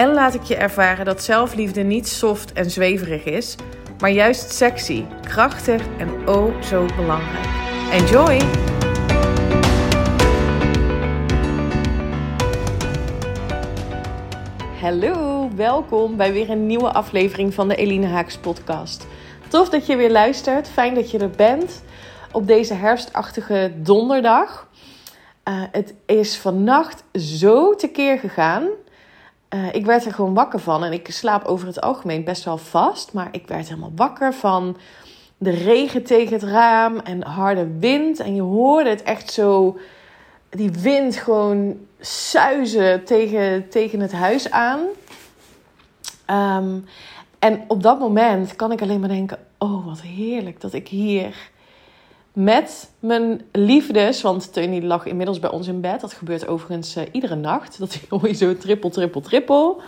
en laat ik je ervaren dat zelfliefde niet soft en zweverig is, maar juist sexy, krachtig en oh zo belangrijk. Enjoy! Hallo, welkom bij weer een nieuwe aflevering van de Eline Haaks podcast. Tof dat je weer luistert, fijn dat je er bent op deze herfstachtige donderdag. Uh, het is vannacht zo tekeer gegaan. Uh, ik werd er gewoon wakker van. En ik slaap over het algemeen best wel vast. Maar ik werd helemaal wakker van de regen tegen het raam en harde wind. En je hoorde het echt zo, die wind gewoon suizen tegen, tegen het huis aan. Um, en op dat moment kan ik alleen maar denken: oh, wat heerlijk dat ik hier met mijn liefdes. Want Teunie lag inmiddels bij ons in bed. Dat gebeurt overigens uh, iedere nacht. Dat hoor je zo trippel, trippel, trippel.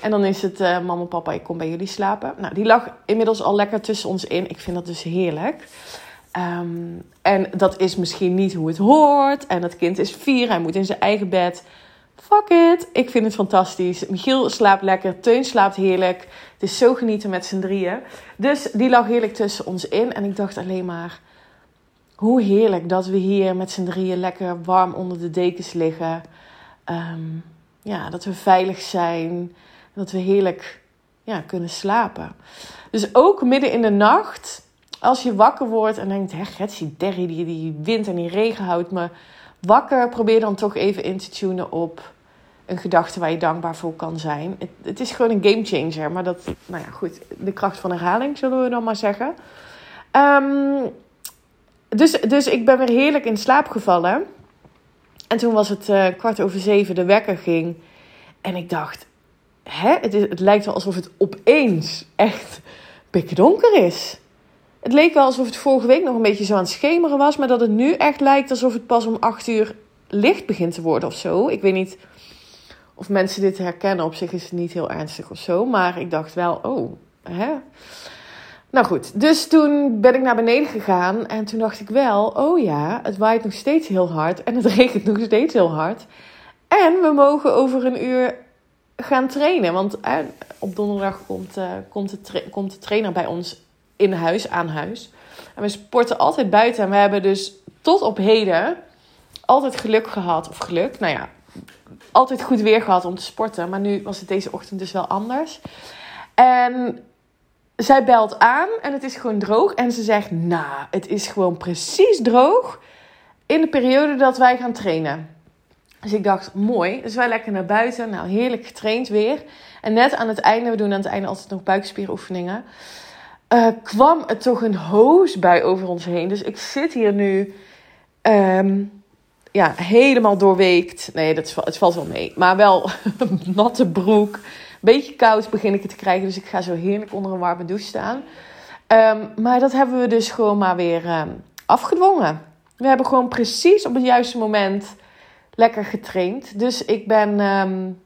En dan is het uh, mama, papa, ik kom bij jullie slapen. Nou, die lag inmiddels al lekker tussen ons in. Ik vind dat dus heerlijk. Um, en dat is misschien niet hoe het hoort. En het kind is vier, hij moet in zijn eigen bed. Fuck it, ik vind het fantastisch. Michiel slaapt lekker, Teun slaapt heerlijk. Het is zo genieten met z'n drieën. Dus die lag heerlijk tussen ons in. En ik dacht alleen maar hoe heerlijk dat we hier met z'n drieën lekker warm onder de dekens liggen. Um, ja, dat we veilig zijn. Dat we heerlijk ja, kunnen slapen. Dus ook midden in de nacht, als je wakker wordt en denkt: hé, Getsie, Derry, die, die wind en die regen houdt me wakker. Probeer dan toch even in te tunen op een gedachte waar je dankbaar voor kan zijn. Het, het is gewoon een game changer. Maar dat, nou ja, goed. De kracht van herhaling, zullen we dan maar zeggen. Um, dus, dus ik ben weer heerlijk in slaap gevallen. En toen was het uh, kwart over zeven, de wekker ging. En ik dacht, hè, het, het lijkt wel alsof het opeens echt pikken donker is. Het leek wel alsof het vorige week nog een beetje zo aan het schemeren was. Maar dat het nu echt lijkt alsof het pas om acht uur licht begint te worden of zo. Ik weet niet of mensen dit herkennen. Op zich is het niet heel ernstig of zo. Maar ik dacht wel, oh, hè. Nou goed, dus toen ben ik naar beneden gegaan en toen dacht ik wel, oh ja, het waait nog steeds heel hard en het regent nog steeds heel hard. En we mogen over een uur gaan trainen, want eh, op donderdag komt, uh, komt, de komt de trainer bij ons in huis, aan huis. En we sporten altijd buiten en we hebben dus tot op heden altijd geluk gehad, of geluk, nou ja, altijd goed weer gehad om te sporten. Maar nu was het deze ochtend dus wel anders. En zij belt aan en het is gewoon droog. En ze zegt, nou, het is gewoon precies droog in de periode dat wij gaan trainen. Dus ik dacht, mooi. Dus wij lekker naar buiten. Nou, heerlijk getraind weer. En net aan het einde, we doen aan het einde altijd nog buikspieroefeningen. Uh, kwam er toch een hoosbui over ons heen. Dus ik zit hier nu um, ja, helemaal doorweekt. Nee, dat, het valt wel mee. Maar wel natte broek beetje koud begin ik het te krijgen. Dus ik ga zo heerlijk onder een warme douche staan. Um, maar dat hebben we dus gewoon maar weer um, afgedwongen. We hebben gewoon precies op het juiste moment lekker getraind. Dus ik ben, um,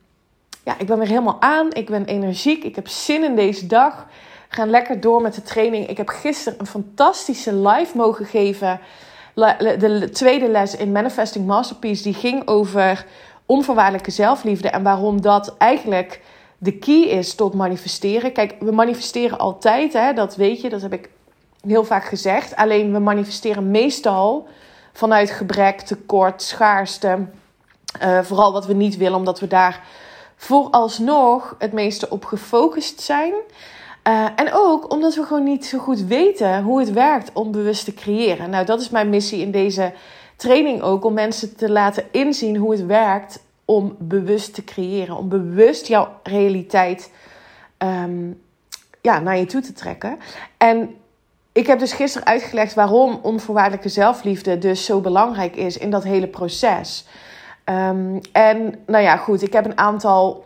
ja, ik ben weer helemaal aan. Ik ben energiek. Ik heb zin in deze dag. We gaan lekker door met de training. Ik heb gisteren een fantastische live mogen geven. De tweede les in Manifesting Masterpiece. Die ging over onvoorwaardelijke zelfliefde. En waarom dat eigenlijk de key is tot manifesteren. Kijk, we manifesteren altijd, hè, dat weet je, dat heb ik heel vaak gezegd. Alleen we manifesteren meestal vanuit gebrek, tekort, schaarste. Uh, vooral wat we niet willen, omdat we daar vooralsnog het meeste op gefocust zijn. Uh, en ook omdat we gewoon niet zo goed weten hoe het werkt om bewust te creëren. Nou, dat is mijn missie in deze training ook. Om mensen te laten inzien hoe het werkt om bewust te creëren. Om bewust jouw realiteit um, ja, naar je toe te trekken. En ik heb dus gisteren uitgelegd waarom onvoorwaardelijke zelfliefde dus zo belangrijk is in dat hele proces. Um, en nou ja, goed, ik heb een aantal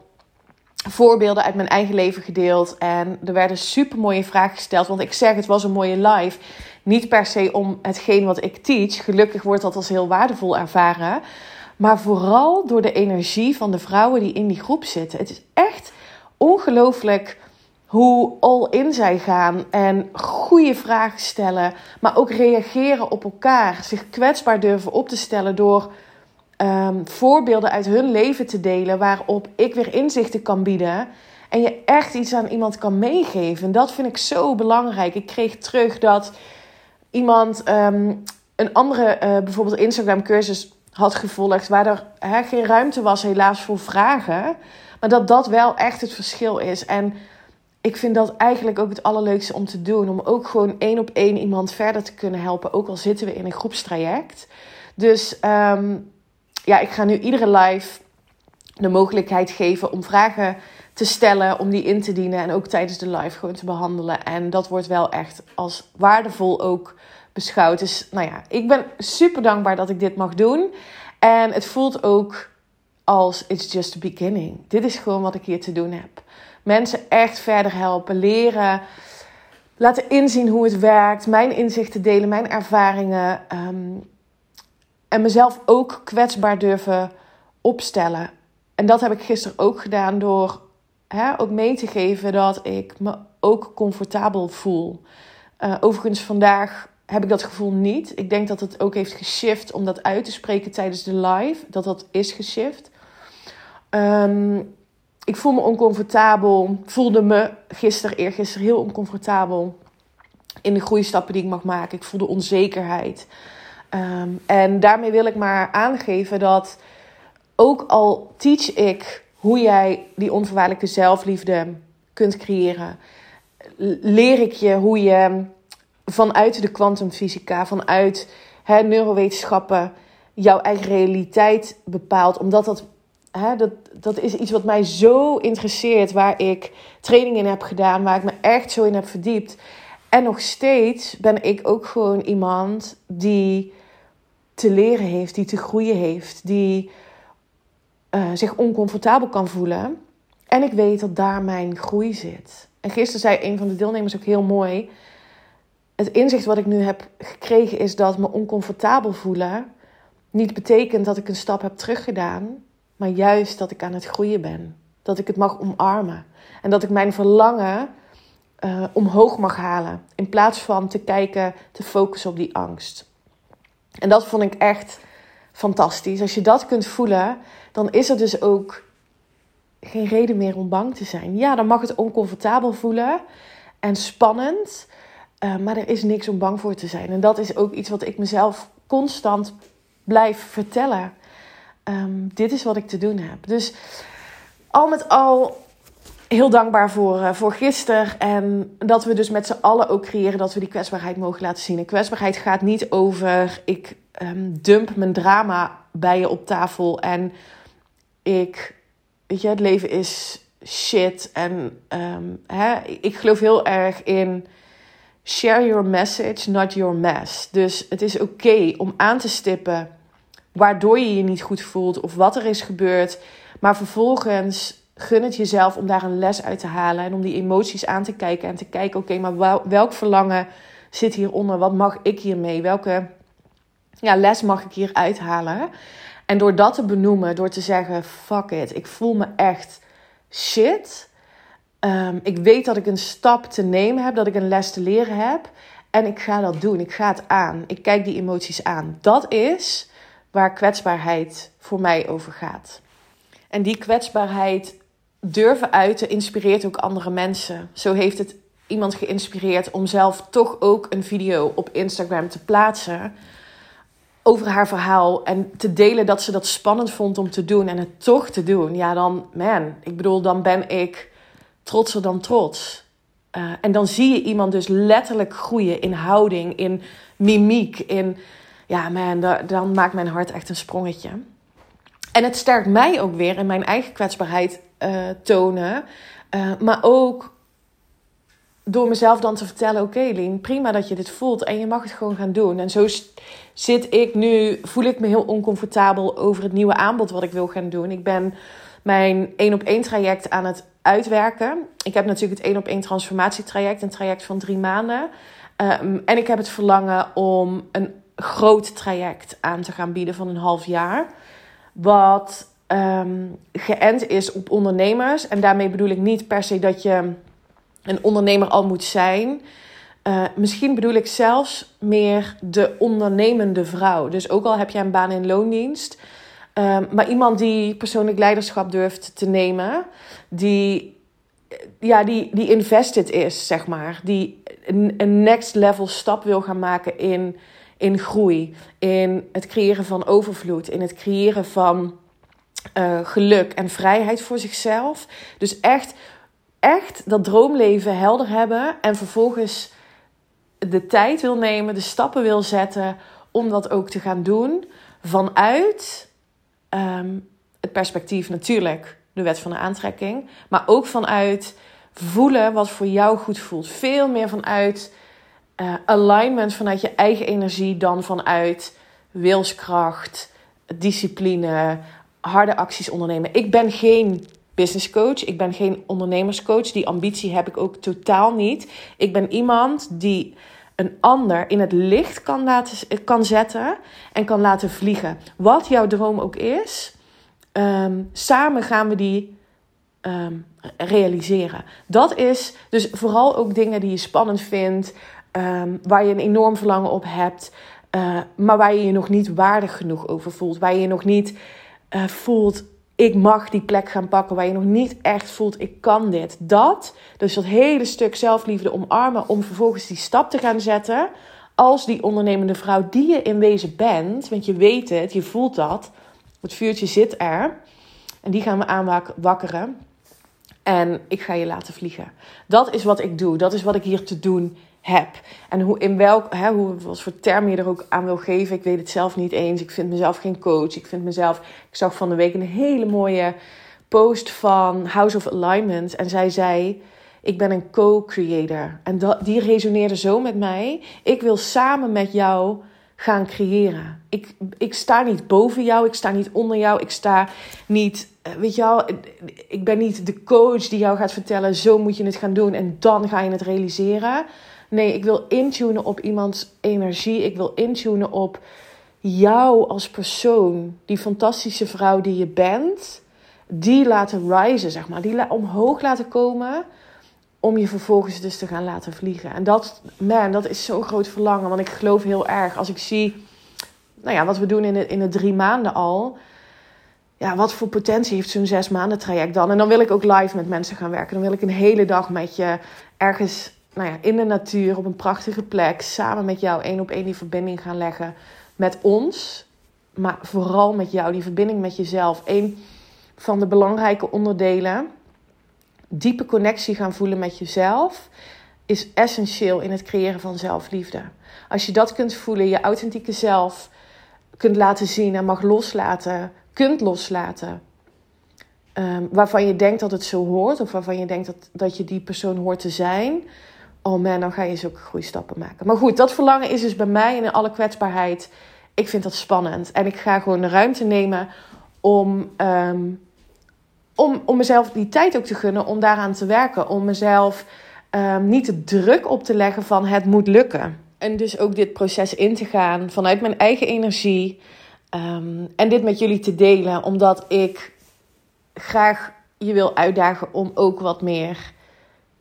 voorbeelden uit mijn eigen leven gedeeld. En er werden super mooie vragen gesteld. Want ik zeg, het was een mooie live. Niet per se om hetgeen wat ik teach. Gelukkig wordt dat als heel waardevol ervaren. Maar vooral door de energie van de vrouwen die in die groep zitten. Het is echt ongelooflijk hoe all in zij gaan en goede vragen stellen, maar ook reageren op elkaar, zich kwetsbaar durven op te stellen door um, voorbeelden uit hun leven te delen waarop ik weer inzichten kan bieden en je echt iets aan iemand kan meegeven. En dat vind ik zo belangrijk. Ik kreeg terug dat iemand um, een andere, uh, bijvoorbeeld Instagram cursus had gevolgd, waar er hè, geen ruimte was helaas voor vragen, maar dat dat wel echt het verschil is. En ik vind dat eigenlijk ook het allerleukste om te doen. Om ook gewoon één op één iemand verder te kunnen helpen. Ook al zitten we in een groepstraject. Dus um, ja, ik ga nu iedere live de mogelijkheid geven om vragen te stellen. Om die in te dienen. En ook tijdens de live gewoon te behandelen. En dat wordt wel echt als waardevol ook beschouwd. Dus nou ja, ik ben super dankbaar dat ik dit mag doen. En het voelt ook als it's just the beginning. Dit is gewoon wat ik hier te doen heb mensen echt verder helpen, leren, laten inzien hoe het werkt, mijn inzichten delen, mijn ervaringen. Ehm, en mezelf ook kwetsbaar durven opstellen. En dat heb ik gisteren ook gedaan door hè, ook mee te geven dat ik me ook comfortabel voel. Uh, overigens, vandaag heb ik dat gevoel niet. Ik denk dat het ook heeft geshift om dat uit te spreken tijdens de live. Dat dat is geshift. Um, ik voel me oncomfortabel. Voelde me gisteren, eergisteren heel oncomfortabel in de groeistappen die ik mag maken. Ik voelde onzekerheid. Ehm, en daarmee wil ik maar aangeven dat ook al teach ik hoe jij die onvoorwaardelijke zelfliefde kunt creëren, leer ik je hoe je vanuit de kwantumfysica, vanuit hè, neurowetenschappen, jouw eigen realiteit bepaalt. Omdat dat hè, dat, dat is iets wat mij zo interesseert, waar ik training in heb gedaan, waar ik me echt zo in heb verdiept. En nog steeds ben ik ook gewoon iemand die te leren heeft, die te groeien heeft, die uh, zich oncomfortabel kan voelen. En ik weet dat daar mijn groei zit. En gisteren zei een van de deelnemers ook heel mooi: Het inzicht wat ik nu heb gekregen is dat me oncomfortabel voelen niet betekent dat ik een stap heb teruggedaan, maar juist dat ik aan het groeien ben. Dat ik het mag omarmen. En dat ik mijn verlangen uh, omhoog mag halen. In plaats van te kijken, te focussen op die angst. En dat vond ik echt fantastisch. Als je dat kunt voelen, dan is er dus ook geen reden meer om bang te zijn. Ja, dan mag het oncomfortabel voelen en spannend. Uh, maar er is niks om bang voor te zijn. En dat is ook iets wat ik mezelf constant blijf vertellen. Ehm, dit is wat ik te doen heb. Dus al met al heel dankbaar voor, uh, voor gisteren. En dat we dus met z'n allen ook creëren dat we die kwetsbaarheid mogen laten zien. En kwetsbaarheid gaat niet over ik um, dump mijn drama bij je op tafel. En ik, weet je, het leven is shit. En um, hè, ik geloof heel erg in share your message, not your mess. Dus het is oké om aan te stippen waardoor je je niet goed voelt of wat er is gebeurd. Maar vervolgens gun het jezelf om daar een les uit te halen en om die emoties aan te kijken en te kijken: oké, maar welk verlangen zit hieronder? Wat mag ik hiermee? Welke ja, les mag ik hier uithalen? En door dat te benoemen, door te zeggen: fuck it, ik voel me echt shit. Um, ik weet dat ik een stap te nemen heb, dat ik een les te leren heb. En ik ga dat doen. Ik ga het aan. Ik kijk die emoties aan. Dat is waar kwetsbaarheid voor mij over gaat. En die kwetsbaarheid durven uiten inspireert ook andere mensen. Zo heeft het iemand geïnspireerd om zelf toch ook een video op Instagram te plaatsen over haar verhaal en te delen dat ze dat spannend vond om te doen en het toch te doen. Ja, dan, man, ik bedoel, dan ben ik trotser dan trots. Uh, en dan zie je iemand dus letterlijk groeien in houding, in mimiek, in ja, man, dan maakt mijn hart echt een sprongetje. En het sterkt mij ook weer in mijn eigen kwetsbaarheid uh, tonen. Uh, maar ook door mezelf dan te vertellen: Oké, Lien, prima dat je dit voelt en je mag het gewoon gaan doen. En zo zit ik nu, voel ik me heel oncomfortabel over het nieuwe aanbod wat ik wil gaan doen. Ik ben mijn één op één traject aan het uitwerken. Ik heb natuurlijk het één op één transformatietraject, een traject van drie maanden. Ehm, en ik heb het verlangen om een groot traject aan te gaan bieden van een half jaar. Wat um, geënt is op ondernemers. En daarmee bedoel ik niet per se dat je een ondernemer al moet zijn. Uh, misschien bedoel ik zelfs meer de ondernemende vrouw. Dus ook al heb je een baan in loondienst. Um, maar iemand die persoonlijk leiderschap durft te nemen. Die, ja, die, die invested is, zeg maar. Die een, next level stap wil gaan maken in, in groei. In het creëren van overvloed. In het creëren van uh, geluk en vrijheid voor zichzelf. Dus echt, echt dat droomleven helder hebben. En vervolgens de tijd wil nemen, de stappen wil zetten om dat ook te gaan doen. Vanuit um, het perspectief natuurlijk, de wet van de aantrekking. Maar ook vanuit voelen wat voor jou goed voelt. Veel meer vanuit uh, alignment, vanuit je eigen energie dan vanuit wilskracht, discipline, harde acties ondernemen. Ik ben geen business coach. Ik ben geen ondernemerscoach. Die ambitie heb ik ook totaal niet. Ik ben iemand die een ander in het licht kan, laten, kan zetten en kan laten vliegen. Wat jouw droom ook is, um, samen gaan we die um, realiseren. Dat is dus vooral ook dingen die je spannend vindt, um, waar je een enorm verlangen op hebt, uh, maar waar je je nog niet waardig genoeg over voelt, waar je je nog niet uh, voelt, ik mag die plek gaan pakken, waar je nog niet echt voelt, ik kan dit. Dat, dus dat hele stuk zelfliefde omarmen om vervolgens die stap te gaan zetten als die ondernemende vrouw die je in wezen bent, want je weet het, je voelt dat, het vuurtje zit er en die gaan we aanwakkeren. En ik ga je laten vliegen. Dat is wat ik doe. Dat is wat ik hier te doen heb. En hoe, in welk, hè, hoe, wat voor term je er ook aan wil geven, ik weet het zelf niet eens. Ik vind mezelf geen coach. Ik vind mezelf. Ik zag van de week een hele mooie post van House of Alignment. En zij zei: Ik ben een co-creator. En dat, die resoneerde zo met mij. Ik wil samen met jou gaan creëren. Ik, ik sta niet boven jou, ik sta niet onder jou, ik sta niet, eh, weet je wel, ik ben niet de coach die jou gaat vertellen: zo moet je het gaan doen en dan ga je het realiseren. Nee, ik wil intunen op iemands energie. Ik wil intunen op jou als persoon. Die fantastische vrouw die je bent. Die laten risen, zeg maar. Die omhoog laten komen. Om je vervolgens dus te gaan laten vliegen. En dat, man, dat is zo'n groot verlangen. Want ik geloof heel erg. Als ik zie, nou ja, wat we doen in de, in de drie maanden al ja, wat voor potentie heeft zo'n zes maanden traject dan? En dan wil ik ook live met mensen gaan werken. Dan wil ik een hele dag met je ergens nou ja, in de natuur, op een prachtige plek, samen met jou één op één die verbinding gaan leggen met ons. Maar vooral met jou, die verbinding met jezelf. Een van de belangrijke onderdelen, diepe connectie gaan voelen met jezelf, is essentieel in het creëren van zelfliefde. Als je dat kunt voelen, je authentieke zelf kunt laten zien en mag loslaten, kunt loslaten. Um, waarvan je denkt dat het zo hoort, of waarvan je denkt dat, dat je die persoon hoort te zijn oh man, dan ga je zulke goede stappen maken. Maar goed, dat verlangen is dus bij mij in alle kwetsbaarheid. Ik vind dat spannend. En ik ga gewoon de ruimte nemen om, um, om, om mezelf die tijd ook te gunnen om daaraan te werken. Om mezelf um, niet de druk op te leggen van het moet lukken. En dus ook dit proces in te gaan vanuit mijn eigen energie. Um, en dit met jullie te delen, omdat ik graag je wil uitdagen om ook wat meer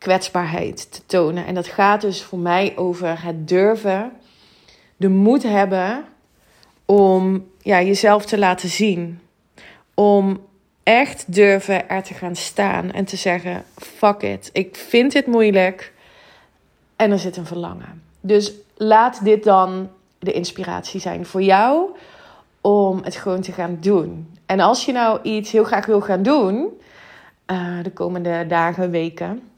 kwetsbaarheid te tonen. En dat gaat dus voor mij over het durven, de moed hebben om ja, jezelf te laten zien. Om echt durven er te gaan staan en te zeggen: fuck it, ik vind dit moeilijk. En er zit een verlangen. Dus laat dit dan de inspiratie zijn voor jou om het gewoon te gaan doen. En als je nou iets heel graag wil gaan doen, uh, de komende dagen, weken,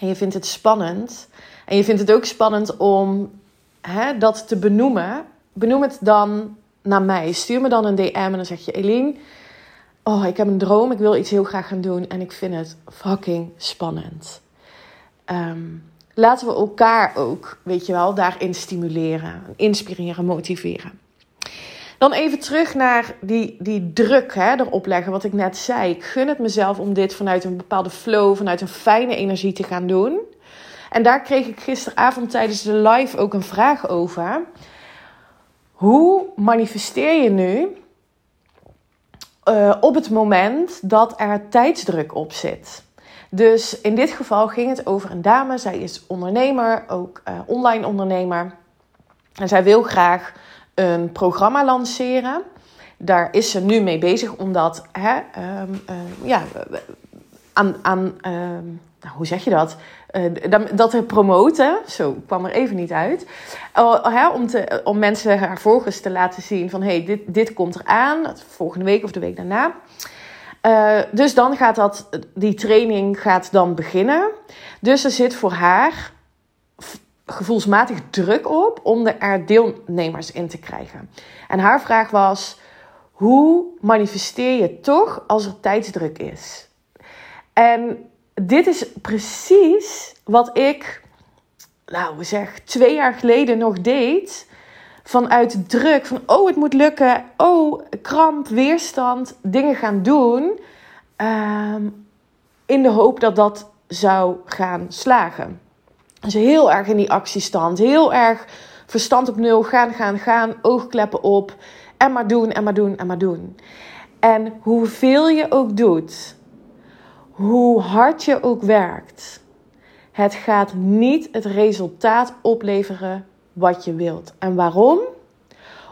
en je vindt het spannend. En je vindt het ook spannend om hè, dat te benoemen. Benoem het dan naar mij. Stuur me dan een DM en dan zeg je: Eline, oh, ik heb een droom. Ik wil iets heel graag gaan doen. En ik vind het fucking spannend. Um, laten we elkaar ook, weet je wel, daarin stimuleren, inspireren, motiveren. Dan even terug naar die, die druk hè, erop leggen, wat ik net zei. Ik gun het mezelf om dit vanuit een bepaalde flow, vanuit een fijne energie te gaan doen. En daar kreeg ik gisteravond tijdens de live ook een vraag over. Hoe manifesteer je nu uh, op het moment dat er tijdsdruk op zit? Dus in dit geval ging het over een dame. Zij is ondernemer, ook uh, online ondernemer. En zij wil graag een programma lanceren. Daar is ze nu mee bezig, omdat hè, um, uh, ja, aan, aan ehm, nou, hoe zeg je dat? Uh, dat er promoten, zo kwam er even niet uit. Uh, hè, om, te, om mensen haar volgers te laten zien van hey, dit, dit komt eraan, volgende week of de week daarna. Uh, dus dan gaat dat, die training gaat dan beginnen. Dus er zit voor haar gevoelsmatig druk op om er deelnemers in te krijgen. En haar vraag was: hoe manifesteer je toch als er tijdsdruk is? En dit is precies wat ik, nou zeg, twee jaar geleden nog deed. Vanuit druk van, oh het moet lukken, oh kramp, weerstand, dingen gaan doen. Um, in de hoop dat dat zou gaan slagen. Dus heel erg in die actiestand, heel erg verstand op nul, gaan, gaan, gaan, oogkleppen op. En maar doen, en maar doen, en maar doen. En hoeveel je ook doet, hoe hard je ook werkt, het gaat niet het resultaat opleveren wat je wilt. En waarom?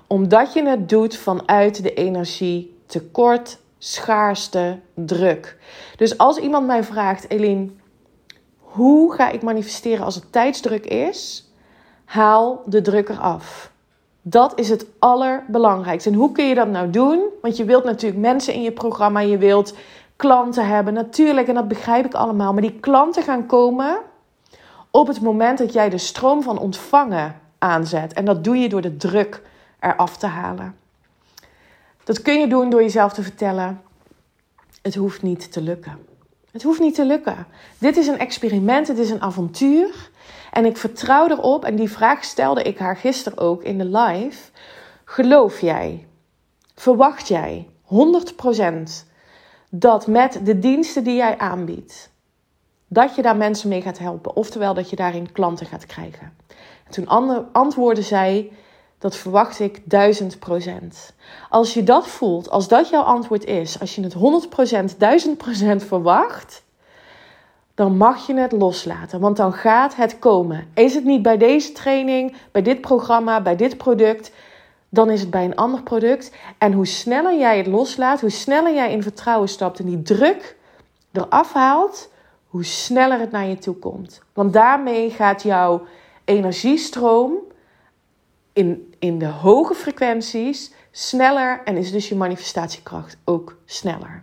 Omdat je het doet vanuit de energie tekort, schaarste, druk. Dus als iemand mij vraagt, Eline, hoe ga ik manifesteren als het tijdsdruk is? Haal de druk eraf. Dat is het allerbelangrijkste. En hoe kun je dat nou doen? Want je wilt natuurlijk mensen in je programma, je wilt klanten hebben. Natuurlijk, en dat begrijp ik allemaal. Maar die klanten gaan komen op het moment dat jij de stroom van ontvangen aanzet. En dat doe je door de druk eraf te halen. Dat kun je doen door jezelf te vertellen: het hoeft niet te lukken. Het hoeft niet te lukken. Dit is een experiment, het is een avontuur. En ik vertrouw erop, en die vraag stelde ik haar gisteren ook in de live. Geloof jij, verwacht jij 100% dat met de diensten die jij aanbiedt, dat je daar mensen mee gaat helpen. Oftewel dat je daarin klanten gaat krijgen. En toen antwoordde zij, dat verwacht ik duizend procent. Als je dat voelt, als dat jouw antwoord is, als je het 100%, 1000% verwacht, dan mag je het loslaten, want dan gaat het komen. Is het niet bij deze training, bij dit programma, bij dit product, dan is het bij een ander product. En hoe sneller jij het loslaat, hoe sneller jij in vertrouwen stapt en die druk eraf haalt, hoe sneller het naar je toe komt. Want daarmee gaat jouw energiestroom in, in de hoge frequenties sneller en is dus je manifestatiekracht ook sneller.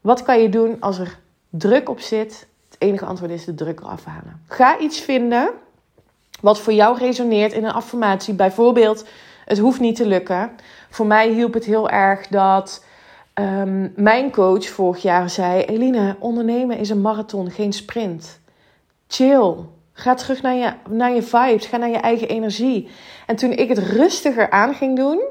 Wat kan je doen als er druk op zit? Het enige antwoord is de druk eraf halen. Ga iets vinden wat voor jou resoneert in een affirmatie. Bijvoorbeeld, het hoeft niet te lukken. Voor mij hielp het heel erg dat um, mijn coach vorig jaar zei: Eline, ondernemen is een marathon, geen sprint. Chill. Ga terug naar je, naar je vibes. Ga naar je eigen energie. En toen ik het rustiger aan ging doen.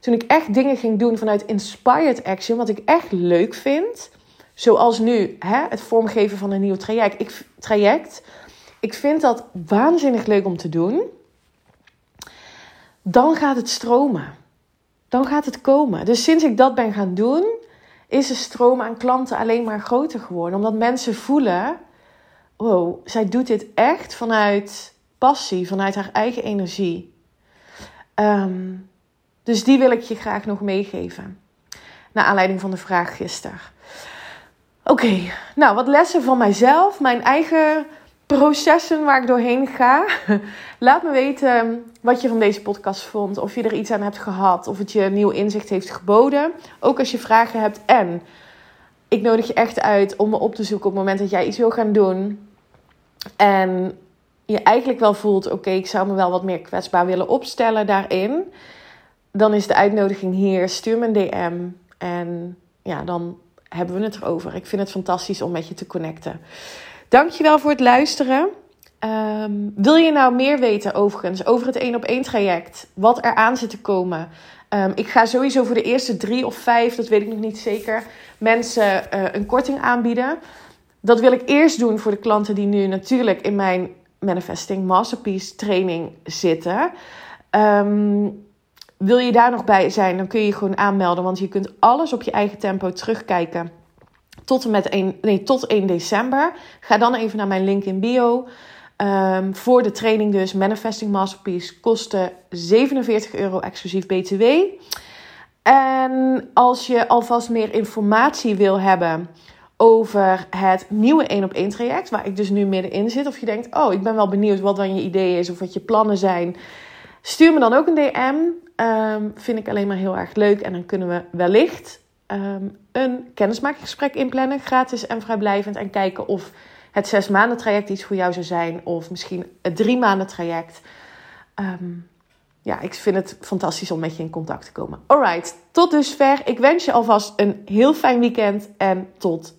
Toen ik echt dingen ging doen vanuit inspired action. Wat ik echt leuk vind. Zoals nu hè, het vormgeven van een nieuw traject. Ik, traject. Ik vind dat waanzinnig leuk om te doen. Dan gaat het stromen. Dan gaat het komen. Dus sinds ik dat ben gaan doen, is de stroom aan klanten alleen maar groter geworden. Omdat mensen voelen: wow, zij doet dit echt vanuit passie, vanuit haar eigen energie. Ehm, dus die wil ik je graag nog meegeven. Naar aanleiding van de vraag gisteren. Oké, nou wat lessen van mijzelf, mijn eigen processen waar ik doorheen ga. Laat me weten wat je van deze podcast vond. Of je er iets aan hebt gehad. Of het je nieuw inzicht heeft geboden. Ook als je vragen hebt. En ik nodig je echt uit om me op te zoeken op het moment dat jij iets wil gaan doen. En je eigenlijk wel voelt: oké, ik zou me wel wat meer kwetsbaar willen opstellen daarin. Dan is de uitnodiging hier. Stuur me een DM. En ja, dan hebben we het erover. Ik vind het fantastisch om met je te connecten. Dankjewel voor het luisteren. Ehm, wil je nou meer weten overigens over het 1 op 1 traject? Wat er aan zit te komen? Ehm, ik ga sowieso voor de eerste drie of vijf, dat weet ik nog niet zeker, mensen uh, een korting aanbieden. Dat wil ik eerst doen voor de klanten die nu natuurlijk in mijn Manifesting Masterpiece training zitten. Um, wil je daar nog bij zijn, dan kun je gewoon aanmelden. Want je kunt alles op je eigen tempo terugkijken. Tot en met 1, nee, tot 1 december. Ga dan even naar mijn link in bio. Um, voor de training dus Manifesting Masterpiece kostte 47 euro exclusief BTW. En als je alvast meer informatie wil hebben over het nieuwe 1 op 1 traject, waar ik dus nu middenin zit, of je denkt, oh, ik ben wel benieuwd wat dan je idee is of wat je plannen zijn, stuur me dan ook een DM. Um, vind ik alleen maar heel erg leuk. En dan kunnen we wellicht um, een kennismakingsgesprek inplannen, gratis en vrijblijvend. En kijken of het zes maanden traject iets voor jou zou zijn. Of misschien het drie maanden traject. Um, ja, ik vind het fantastisch om met je in contact te komen. Alright, tot dusver. Ik wens je alvast een heel fijn weekend en tot